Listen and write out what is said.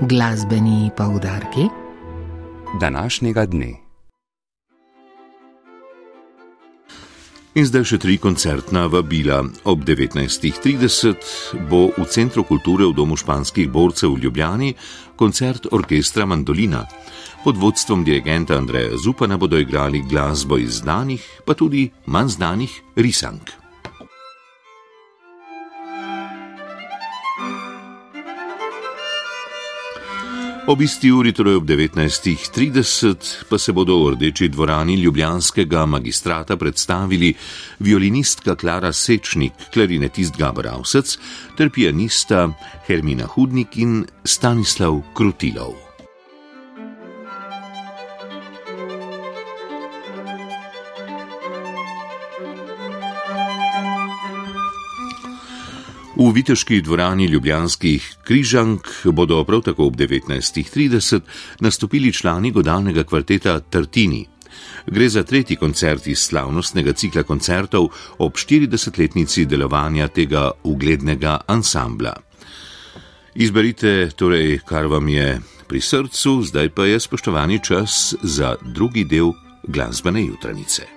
Glasbeni poudarki današnjega dne. In zdaj še tri koncertna vabila. Ob 19.30 bo v Centru kulture v Domu španskih borcev v Ljubljani koncert orkestra Mandolina. Pod vodstvom dirigenta Andreja Zupana bodo igrali glasbo iz znanih, pa tudi manj znanih risank. Ob isti uri, torej ob 19.30, pa se bodo v rdeči dvorani Ljubljanskega magistrata predstavili violinistka Klara Sečnik, klarinetist Gabor Avsec ter pianista Hermina Hudnik in Stanislav Krutilov. V viteški dvorani Ljubljanskih križank bodo prav tako ob 19.30 nastopili člani godalnega kvarteta Tartini. Gre za tretji koncert iz slavnostnega cikla koncertov ob 40-letnici delovanja tega uglednega ansambla. Izberite torej, kar vam je pri srcu, zdaj pa je spoštovani čas za drugi del glasbene jutranice.